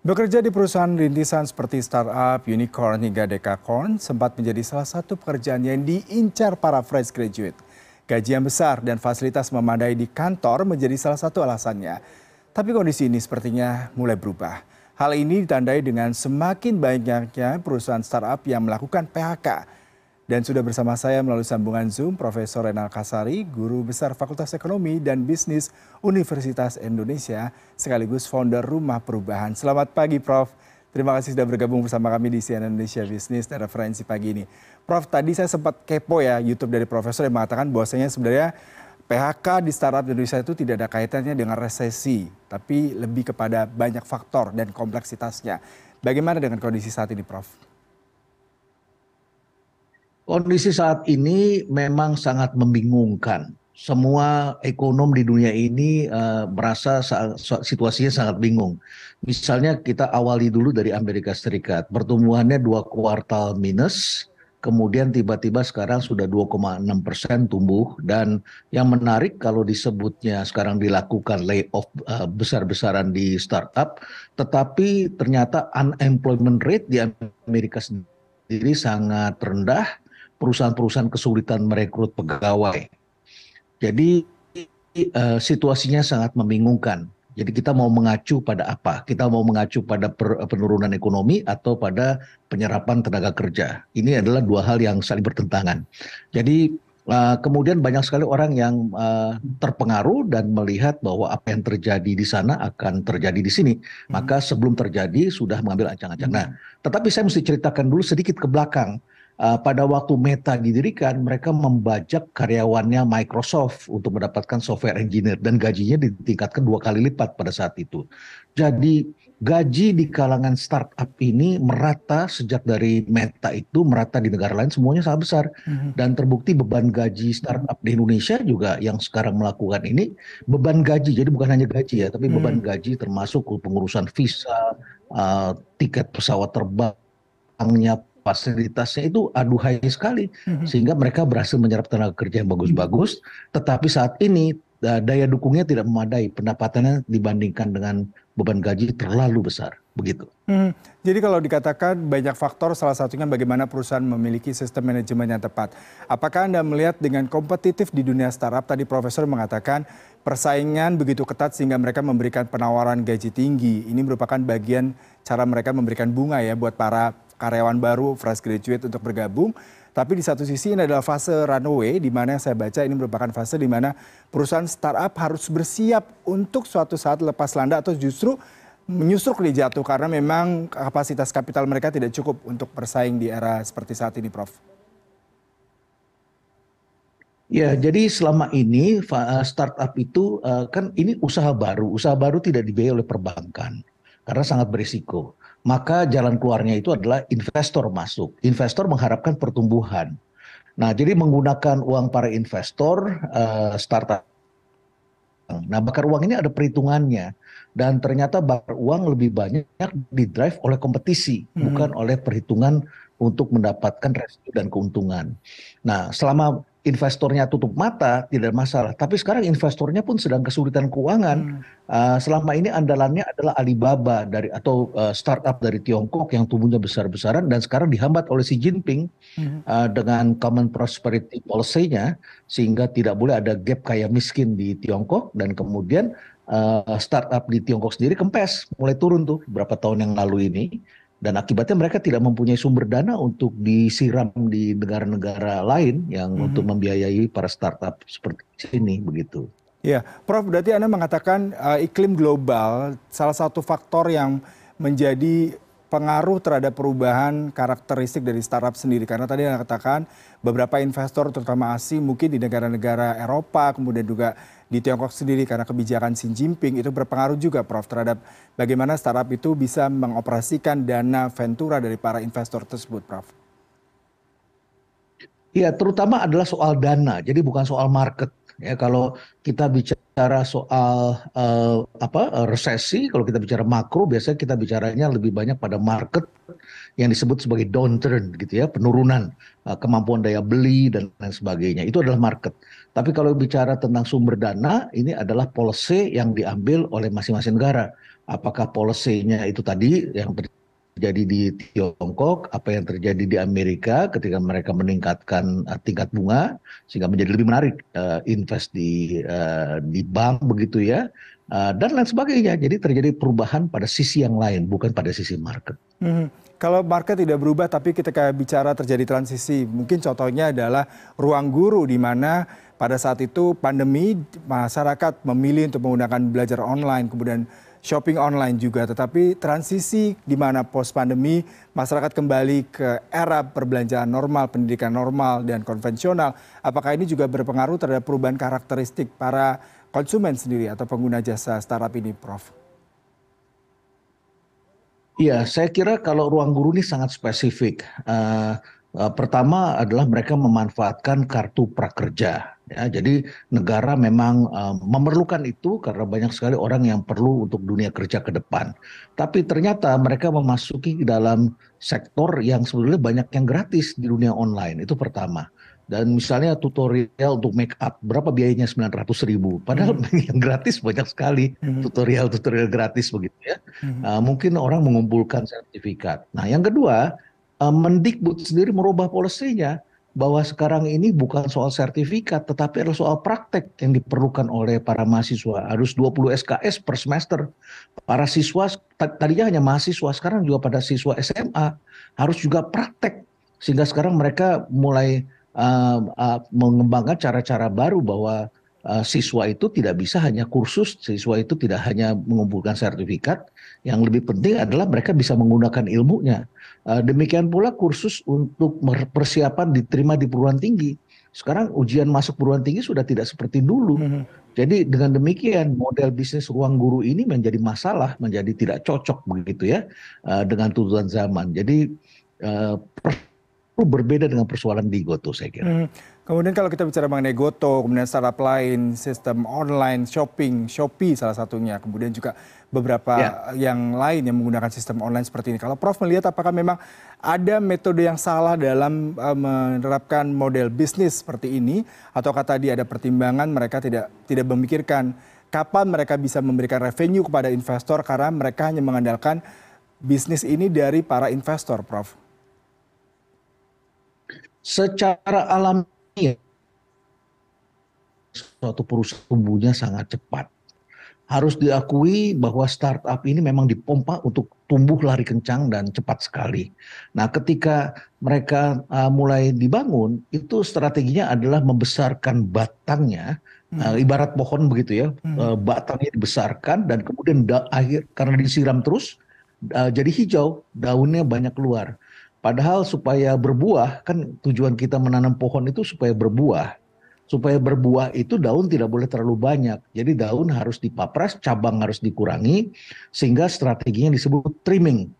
Bekerja di perusahaan rintisan seperti startup, unicorn hingga dekakorn sempat menjadi salah satu pekerjaan yang diincar para fresh graduate. Gaji yang besar dan fasilitas memadai di kantor menjadi salah satu alasannya. Tapi kondisi ini sepertinya mulai berubah. Hal ini ditandai dengan semakin banyaknya perusahaan startup yang melakukan PHK dan sudah bersama saya melalui sambungan Zoom Profesor Renal Kasari, Guru Besar Fakultas Ekonomi dan Bisnis Universitas Indonesia, sekaligus founder Rumah Perubahan. Selamat pagi Prof. Terima kasih sudah bergabung bersama kami di CNN Indonesia Bisnis dan referensi pagi ini. Prof, tadi saya sempat kepo ya YouTube dari Profesor yang mengatakan bahwasanya sebenarnya PHK di startup Indonesia itu tidak ada kaitannya dengan resesi, tapi lebih kepada banyak faktor dan kompleksitasnya. Bagaimana dengan kondisi saat ini, Prof? Kondisi saat ini memang sangat membingungkan. Semua ekonom di dunia ini uh, merasa situasinya sangat bingung. Misalnya kita awali dulu dari Amerika Serikat, pertumbuhannya dua kuartal minus, kemudian tiba-tiba sekarang sudah 2,6 persen tumbuh dan yang menarik kalau disebutnya sekarang dilakukan layoff uh, besar-besaran di startup, tetapi ternyata unemployment rate di Amerika sendiri sangat rendah perusahaan-perusahaan kesulitan merekrut pegawai. Jadi uh, situasinya sangat membingungkan. Jadi kita mau mengacu pada apa? Kita mau mengacu pada penurunan ekonomi atau pada penyerapan tenaga kerja. Ini adalah dua hal yang saling bertentangan. Jadi uh, kemudian banyak sekali orang yang uh, terpengaruh dan melihat bahwa apa yang terjadi di sana akan terjadi di sini. Hmm. Maka sebelum terjadi sudah mengambil ancang-ancang. Nah, tetapi saya mesti ceritakan dulu sedikit ke belakang uh, pada waktu Meta didirikan, mereka membajak karyawannya Microsoft untuk mendapatkan software engineer dan gajinya ditingkatkan dua kali lipat pada saat itu. Jadi gaji di kalangan startup ini merata sejak dari Meta itu merata di negara lain semuanya sangat besar mm-hmm. dan terbukti beban gaji startup di Indonesia juga yang sekarang melakukan ini beban gaji jadi bukan hanya gaji ya tapi mm-hmm. beban gaji termasuk pengurusan visa uh, tiket pesawat terbangnya fasilitasnya itu aduhai sekali mm-hmm. sehingga mereka berhasil menyerap tenaga kerja yang bagus-bagus tetapi saat ini daya dukungnya tidak memadai pendapatannya dibandingkan dengan beban gaji terlalu besar begitu. Hmm, jadi kalau dikatakan banyak faktor salah satunya bagaimana perusahaan memiliki sistem manajemen yang tepat. Apakah Anda melihat dengan kompetitif di dunia startup tadi Profesor mengatakan persaingan begitu ketat sehingga mereka memberikan penawaran gaji tinggi. Ini merupakan bagian cara mereka memberikan bunga ya buat para karyawan baru fresh graduate untuk bergabung. Tapi di satu sisi ini adalah fase runway di mana yang saya baca ini merupakan fase di mana perusahaan startup harus bersiap untuk suatu saat lepas landa atau justru menyusruk di jatuh karena memang kapasitas kapital mereka tidak cukup untuk bersaing di era seperti saat ini, Prof. Ya, jadi selama ini eh, startup itu eh, kan ini usaha baru, usaha baru tidak dibiayai oleh perbankan karena sangat berisiko maka jalan keluarnya itu adalah investor masuk. Investor mengharapkan pertumbuhan. Nah, jadi menggunakan uang para investor uh, startup. Nah, bakar uang ini ada perhitungannya dan ternyata bakar uang lebih banyak di drive oleh kompetisi, hmm. bukan oleh perhitungan untuk mendapatkan resiko dan keuntungan. Nah, selama investornya tutup mata tidak masalah. Tapi sekarang investornya pun sedang kesulitan keuangan. Hmm. Uh, selama ini andalannya adalah Alibaba dari atau uh, startup dari Tiongkok yang tumbuhnya besar-besaran dan sekarang dihambat oleh Xi Jinping hmm. uh, dengan Common Prosperity Policy-nya sehingga tidak boleh ada gap kaya miskin di Tiongkok dan kemudian uh, startup di Tiongkok sendiri kempes mulai turun tuh beberapa tahun yang lalu ini dan akibatnya mereka tidak mempunyai sumber dana untuk disiram di negara-negara lain yang hmm. untuk membiayai para startup seperti ini begitu. Ya, Prof. Berarti Anda mengatakan uh, iklim global salah satu faktor yang menjadi pengaruh terhadap perubahan karakteristik dari startup sendiri karena tadi anda katakan beberapa investor terutama asing mungkin di negara-negara Eropa kemudian juga di Tiongkok sendiri karena kebijakan Xi Jinping itu berpengaruh juga Prof terhadap bagaimana startup itu bisa mengoperasikan dana ventura dari para investor tersebut Prof. Iya, terutama adalah soal dana, jadi bukan soal market. Ya, kalau kita bicara soal uh, apa resesi, kalau kita bicara makro, biasanya kita bicaranya lebih banyak pada market yang disebut sebagai downturn, gitu ya, penurunan uh, kemampuan daya beli dan lain sebagainya. Itu adalah market. Tapi kalau bicara tentang sumber dana, ini adalah policy yang diambil oleh masing-masing negara. apakah policy-nya itu tadi yang terjadi di Tiongkok, apa yang terjadi di Amerika ketika mereka meningkatkan uh, tingkat bunga sehingga menjadi lebih menarik uh, invest di uh, di bank begitu ya. Uh, dan lain sebagainya. Jadi terjadi perubahan pada sisi yang lain, bukan pada sisi market. Hmm. Kalau market tidak berubah, tapi ketika bicara terjadi transisi, mungkin contohnya adalah ruang guru di mana pada saat itu pandemi masyarakat memilih untuk menggunakan belajar online, kemudian shopping online juga. Tetapi transisi di mana post pandemi masyarakat kembali ke era perbelanjaan normal, pendidikan normal dan konvensional. Apakah ini juga berpengaruh terhadap perubahan karakteristik para konsumen sendiri atau pengguna jasa startup ini, Prof? Iya, saya kira kalau ruang guru ini sangat spesifik. Uh, pertama adalah mereka memanfaatkan kartu prakerja. Ya, jadi negara memang uh, memerlukan itu karena banyak sekali orang yang perlu untuk dunia kerja ke depan. Tapi ternyata mereka memasuki dalam sektor yang sebetulnya banyak yang gratis di dunia online. Itu pertama dan misalnya tutorial untuk make up berapa biayanya 900 ribu padahal hmm. yang gratis banyak sekali hmm. tutorial tutorial gratis begitu ya hmm. uh, mungkin orang mengumpulkan sertifikat nah yang kedua Mendikbud sendiri merubah polisinya bahwa sekarang ini bukan soal sertifikat tetapi adalah soal praktek yang diperlukan oleh para mahasiswa. Harus 20 SKS per semester. Para siswa tadinya hanya mahasiswa sekarang juga pada siswa SMA harus juga praktek. Sehingga sekarang mereka mulai uh, uh, mengembangkan cara-cara baru bahwa siswa itu tidak bisa hanya kursus, siswa itu tidak hanya mengumpulkan sertifikat, yang lebih penting adalah mereka bisa menggunakan ilmunya. Uh, demikian pula kursus untuk persiapan diterima di perguruan tinggi. Sekarang ujian masuk perguruan tinggi sudah tidak seperti dulu. Mm -hmm. Jadi dengan demikian model bisnis ruang guru ini menjadi masalah, menjadi tidak cocok begitu ya uh, dengan tuntutan zaman. Jadi berbeda dengan persoalan di Goto saya kira. Hmm. Kemudian kalau kita bicara mengenai Goto, kemudian startup lain, sistem online shopping, Shopee salah satunya, kemudian juga beberapa ya. yang lain yang menggunakan sistem online seperti ini. Kalau Prof melihat apakah memang ada metode yang salah dalam uh, menerapkan model bisnis seperti ini, atau kata tadi ada pertimbangan mereka tidak tidak memikirkan kapan mereka bisa memberikan revenue kepada investor karena mereka hanya mengandalkan bisnis ini dari para investor, Prof secara alami suatu perusahaan tumbuhnya sangat cepat. Harus diakui bahwa startup ini memang dipompa untuk tumbuh lari kencang dan cepat sekali. Nah, ketika mereka uh, mulai dibangun, itu strateginya adalah membesarkan batangnya, hmm. uh, ibarat pohon begitu ya, hmm. uh, batangnya dibesarkan dan kemudian da akhir karena disiram terus uh, jadi hijau, daunnya banyak keluar. Padahal supaya berbuah, kan tujuan kita menanam pohon itu supaya berbuah. Supaya berbuah itu daun tidak boleh terlalu banyak. Jadi daun harus dipapras, cabang harus dikurangi, sehingga strateginya disebut trimming.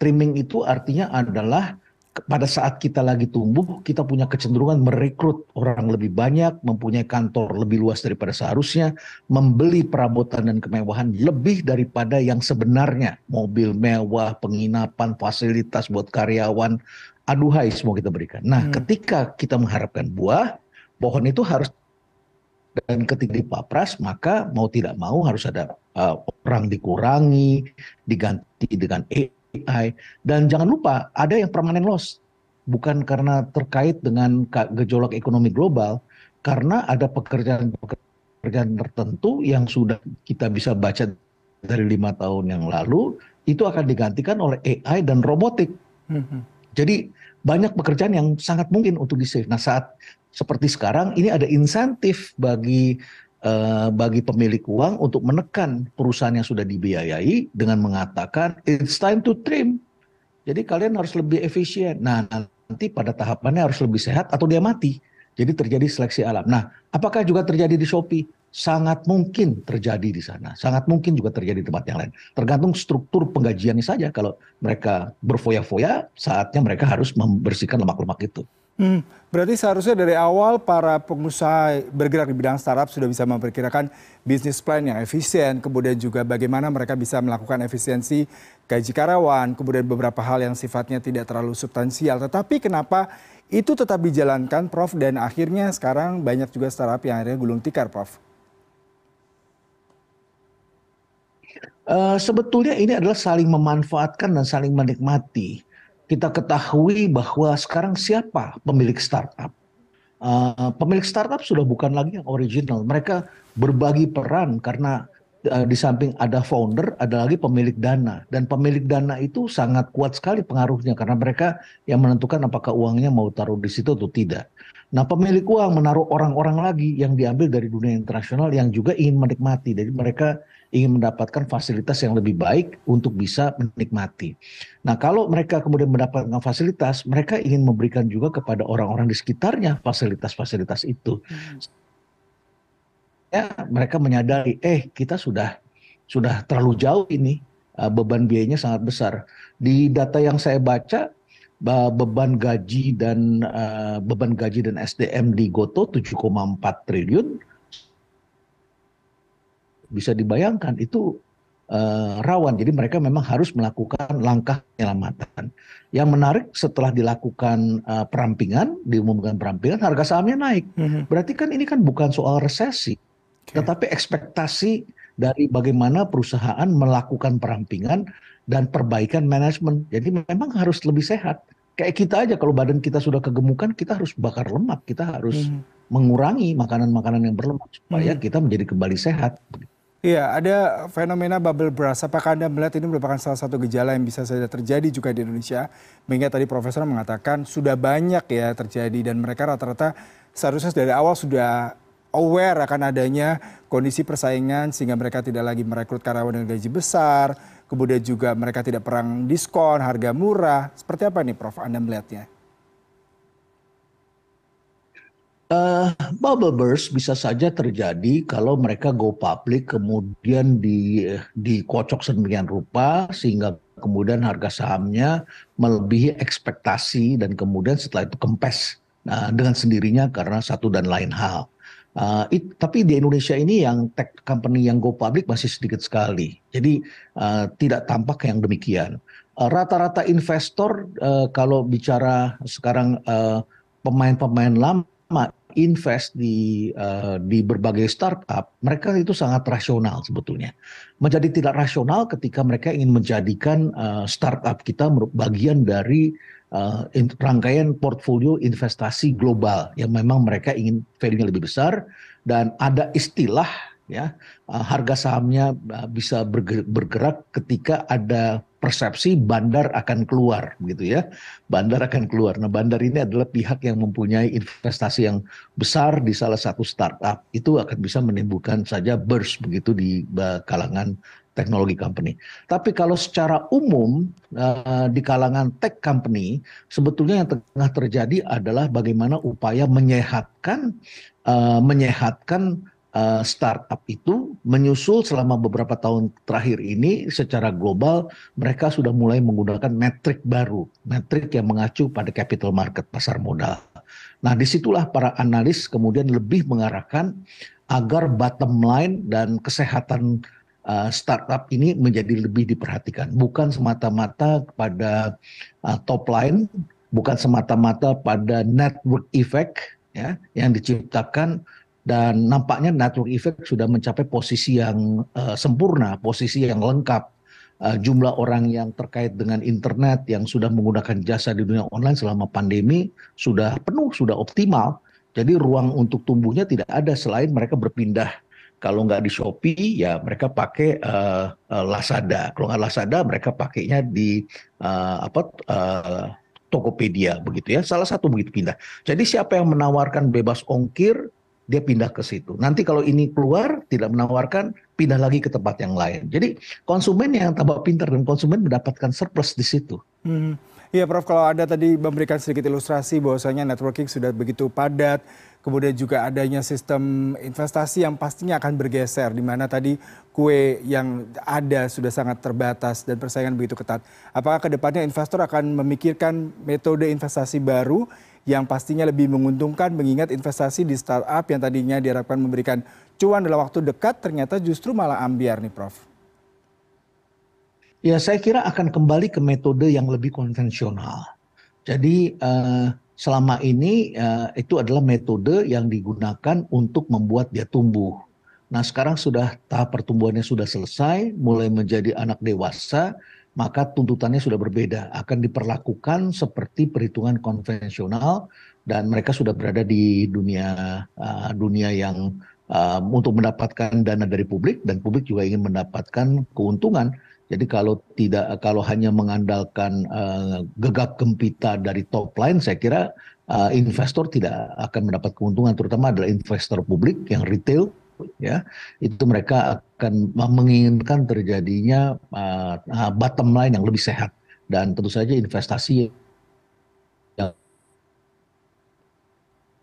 Trimming itu artinya adalah pada saat kita lagi tumbuh, kita punya kecenderungan merekrut orang lebih banyak, mempunyai kantor lebih luas daripada seharusnya, membeli perabotan dan kemewahan lebih daripada yang sebenarnya. Mobil mewah, penginapan, fasilitas buat karyawan, aduhai semua kita berikan. Nah, hmm. ketika kita mengharapkan buah, pohon itu harus dan ketika dipapras maka mau tidak mau harus ada uh, orang dikurangi, diganti dengan AI dan jangan lupa ada yang permanent loss bukan karena terkait dengan gejolak ekonomi global karena ada pekerjaan-pekerjaan tertentu yang sudah kita bisa baca dari lima tahun yang lalu itu akan digantikan oleh AI dan robotik. Hmm. Jadi banyak pekerjaan yang sangat mungkin untuk di save. Nah saat seperti sekarang ini ada insentif bagi bagi pemilik uang untuk menekan perusahaan yang sudah dibiayai dengan mengatakan it's time to trim. Jadi kalian harus lebih efisien. Nah, nanti pada tahapannya harus lebih sehat atau dia mati. Jadi terjadi seleksi alam. Nah, apakah juga terjadi di Shopee? Sangat mungkin terjadi di sana. Sangat mungkin juga terjadi di tempat yang lain. Tergantung struktur penggajiannya saja. Kalau mereka berfoya-foya, saatnya mereka harus membersihkan lemak-lemak itu. Hmm, berarti seharusnya dari awal para pengusaha bergerak di bidang startup sudah bisa memperkirakan bisnis plan yang efisien, kemudian juga bagaimana mereka bisa melakukan efisiensi gaji karyawan, kemudian beberapa hal yang sifatnya tidak terlalu substansial. Tetapi kenapa itu tetap dijalankan, Prof, dan akhirnya sekarang banyak juga startup yang akhirnya gulung tikar, Prof? Uh, sebetulnya ini adalah saling memanfaatkan dan saling menikmati. Kita ketahui bahwa sekarang siapa pemilik startup? Uh, pemilik startup sudah bukan lagi yang original. Mereka berbagi peran karena uh, di samping ada founder, ada lagi pemilik dana. Dan pemilik dana itu sangat kuat sekali pengaruhnya karena mereka yang menentukan apakah uangnya mau taruh di situ atau tidak. Nah, pemilik uang menaruh orang-orang lagi yang diambil dari dunia internasional yang juga ingin menikmati. Jadi mereka ingin mendapatkan fasilitas yang lebih baik untuk bisa menikmati. Nah, kalau mereka kemudian mendapatkan fasilitas, mereka ingin memberikan juga kepada orang-orang di sekitarnya fasilitas-fasilitas itu. Hmm. Ya, mereka menyadari, eh kita sudah sudah terlalu jauh ini, eh, beban biayanya sangat besar. Di data yang saya baca, beban gaji dan uh, beban gaji dan SDM di Goto 7,4 triliun bisa dibayangkan itu uh, rawan. Jadi mereka memang harus melakukan langkah penyelamatan. Yang menarik setelah dilakukan uh, perampingan, diumumkan perampingan, harga sahamnya naik. Mm -hmm. Berarti kan ini kan bukan soal resesi, okay. tetapi ekspektasi dari bagaimana perusahaan melakukan perampingan dan perbaikan manajemen. Jadi memang harus lebih sehat. Kayak kita aja kalau badan kita sudah kegemukan, kita harus bakar lemak, kita harus hmm. mengurangi makanan-makanan yang berlemak supaya hmm. kita menjadi kembali sehat. Iya, ada fenomena bubble burst. Apakah Anda melihat ini merupakan salah satu gejala yang bisa saja terjadi juga di Indonesia? Mengingat tadi Profesor mengatakan sudah banyak ya terjadi dan mereka rata-rata seharusnya dari awal sudah aware akan adanya kondisi persaingan sehingga mereka tidak lagi merekrut karyawan dengan gaji besar, kemudian juga mereka tidak perang diskon, harga murah. Seperti apa nih Prof Anda melihatnya? Uh, bubble burst bisa saja terjadi kalau mereka go public kemudian di dikocok sedemikian rupa sehingga kemudian harga sahamnya melebihi ekspektasi dan kemudian setelah itu kempes nah, dengan sendirinya karena satu dan lain hal. Uh, it, tapi di Indonesia ini yang tech company yang go public masih sedikit sekali. Jadi uh, tidak tampak yang demikian. Rata-rata uh, investor uh, kalau bicara sekarang pemain-pemain uh, lama invest di uh, di berbagai startup, mereka itu sangat rasional sebetulnya. Menjadi tidak rasional ketika mereka ingin menjadikan uh, startup kita bagian dari uh, rangkaian portfolio investasi global yang memang mereka ingin value-nya lebih besar dan ada istilah ya. Uh, harga sahamnya uh, bisa bergerak ketika ada persepsi bandar akan keluar gitu ya. Bandar akan keluar. Nah bandar ini adalah pihak yang mempunyai investasi yang besar di salah satu startup. Itu akan bisa menimbulkan saja burst begitu di kalangan teknologi company. Tapi kalau secara umum di kalangan tech company sebetulnya yang tengah terjadi adalah bagaimana upaya menyehatkan menyehatkan uh, startup itu menyusul selama beberapa tahun terakhir ini secara global mereka sudah mulai menggunakan metrik baru, metrik yang mengacu pada capital market pasar modal. Nah, di situlah para analis kemudian lebih mengarahkan agar bottom line dan kesehatan uh, startup ini menjadi lebih diperhatikan, bukan semata-mata pada uh, top line, bukan semata-mata pada network effect ya yang diciptakan dan nampaknya network effect sudah mencapai posisi yang uh, sempurna, posisi yang lengkap. Uh, jumlah orang yang terkait dengan internet yang sudah menggunakan jasa di dunia online selama pandemi sudah penuh, sudah optimal. Jadi ruang untuk tumbuhnya tidak ada selain mereka berpindah kalau nggak di Shopee ya mereka pakai uh, Lazada. Kalau nggak Lazada mereka pakainya di uh, apa uh, Tokopedia begitu ya. Salah satu begitu pindah. Jadi siapa yang menawarkan bebas ongkir dia pindah ke situ. Nanti kalau ini keluar tidak menawarkan pindah lagi ke tempat yang lain. Jadi konsumen yang tambah pintar dan konsumen mendapatkan surplus di situ. Hmm. Iya Prof, kalau Anda tadi memberikan sedikit ilustrasi bahwasanya networking sudah begitu padat, kemudian juga adanya sistem investasi yang pastinya akan bergeser, di mana tadi kue yang ada sudah sangat terbatas dan persaingan begitu ketat. Apakah ke depannya investor akan memikirkan metode investasi baru yang pastinya lebih menguntungkan mengingat investasi di startup yang tadinya diharapkan memberikan cuan dalam waktu dekat ternyata justru malah ambiar nih Prof? Ya, saya kira akan kembali ke metode yang lebih konvensional. Jadi uh, selama ini uh, itu adalah metode yang digunakan untuk membuat dia tumbuh. Nah sekarang sudah tahap pertumbuhannya sudah selesai, mulai menjadi anak dewasa, maka tuntutannya sudah berbeda, akan diperlakukan seperti perhitungan konvensional dan mereka sudah berada di dunia uh, dunia yang uh, untuk mendapatkan dana dari publik dan publik juga ingin mendapatkan keuntungan. Jadi kalau tidak kalau hanya mengandalkan uh, gegap gempita dari top line, saya kira uh, investor tidak akan mendapat keuntungan, terutama adalah investor publik yang retail ya. Itu mereka akan menginginkan terjadinya uh, bottom line yang lebih sehat. Dan tentu saja investasi yang yang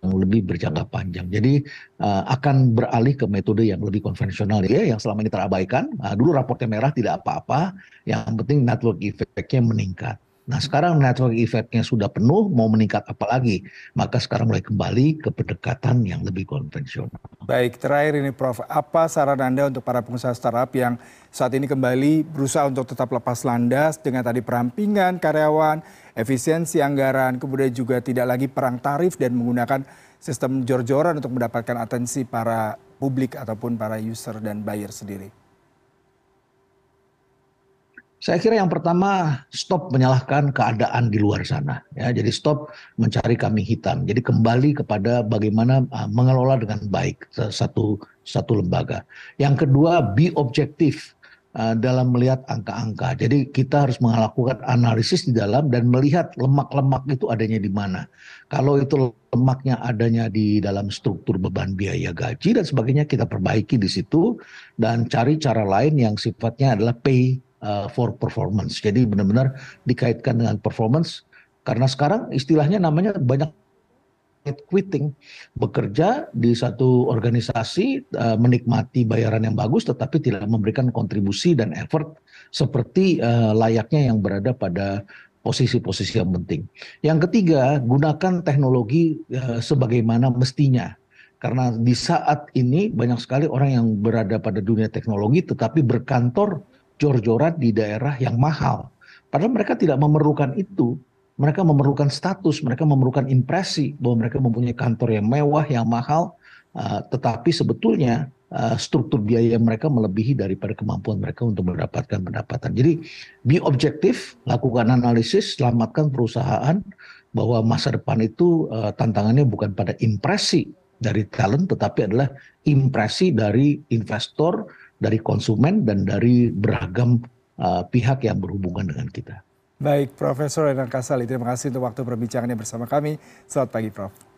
lebih berjangka panjang. Jadi uh, akan beralih ke metode yang lebih konvensional ya, yang selama ini terabaikan. Uh, dulu raportnya merah tidak apa-apa, yang penting network effect-nya meningkat. Nah sekarang network effect-nya sudah penuh, mau meningkat apa lagi? Maka sekarang mulai kembali ke pendekatan yang lebih konvensional. Baik, terakhir ini Prof, apa saran Anda untuk para pengusaha startup yang saat ini kembali berusaha untuk tetap lepas landas dengan tadi perampingan karyawan, efisiensi anggaran, kemudian juga tidak lagi perang tarif dan menggunakan sistem jor-joran untuk mendapatkan atensi para publik ataupun para user dan buyer sendiri? Saya kira yang pertama stop menyalahkan keadaan di luar sana ya. Jadi stop mencari kambing hitam. Jadi kembali kepada bagaimana uh, mengelola dengan baik satu satu lembaga. Yang kedua be objektif uh, dalam melihat angka-angka. Jadi kita harus melakukan analisis di dalam dan melihat lemak-lemak itu adanya di mana. Kalau itu lemaknya adanya di dalam struktur beban biaya gaji dan sebagainya kita perbaiki di situ dan cari cara lain yang sifatnya adalah pay for performance. Jadi benar-benar dikaitkan dengan performance karena sekarang istilahnya namanya banyak quitting bekerja di satu organisasi uh, menikmati bayaran yang bagus tetapi tidak memberikan kontribusi dan effort seperti uh, layaknya yang berada pada posisi-posisi yang penting. Yang ketiga, gunakan teknologi uh, sebagaimana mestinya. Karena di saat ini banyak sekali orang yang berada pada dunia teknologi tetapi berkantor jor-joran di daerah yang mahal. Padahal mereka tidak memerlukan itu. Mereka memerlukan status, mereka memerlukan impresi bahwa mereka mempunyai kantor yang mewah, yang mahal, uh, tetapi sebetulnya uh, struktur biaya mereka melebihi daripada kemampuan mereka untuk mendapatkan pendapatan. Jadi, be objektif, lakukan analisis, selamatkan perusahaan bahwa masa depan itu uh, tantangannya bukan pada impresi dari talent, tetapi adalah impresi dari investor, dari konsumen dan dari beragam uh, pihak yang berhubungan dengan kita. Baik, Profesor Renan Kasali, terima kasih untuk waktu perbincangannya bersama kami. Selamat pagi, Prof.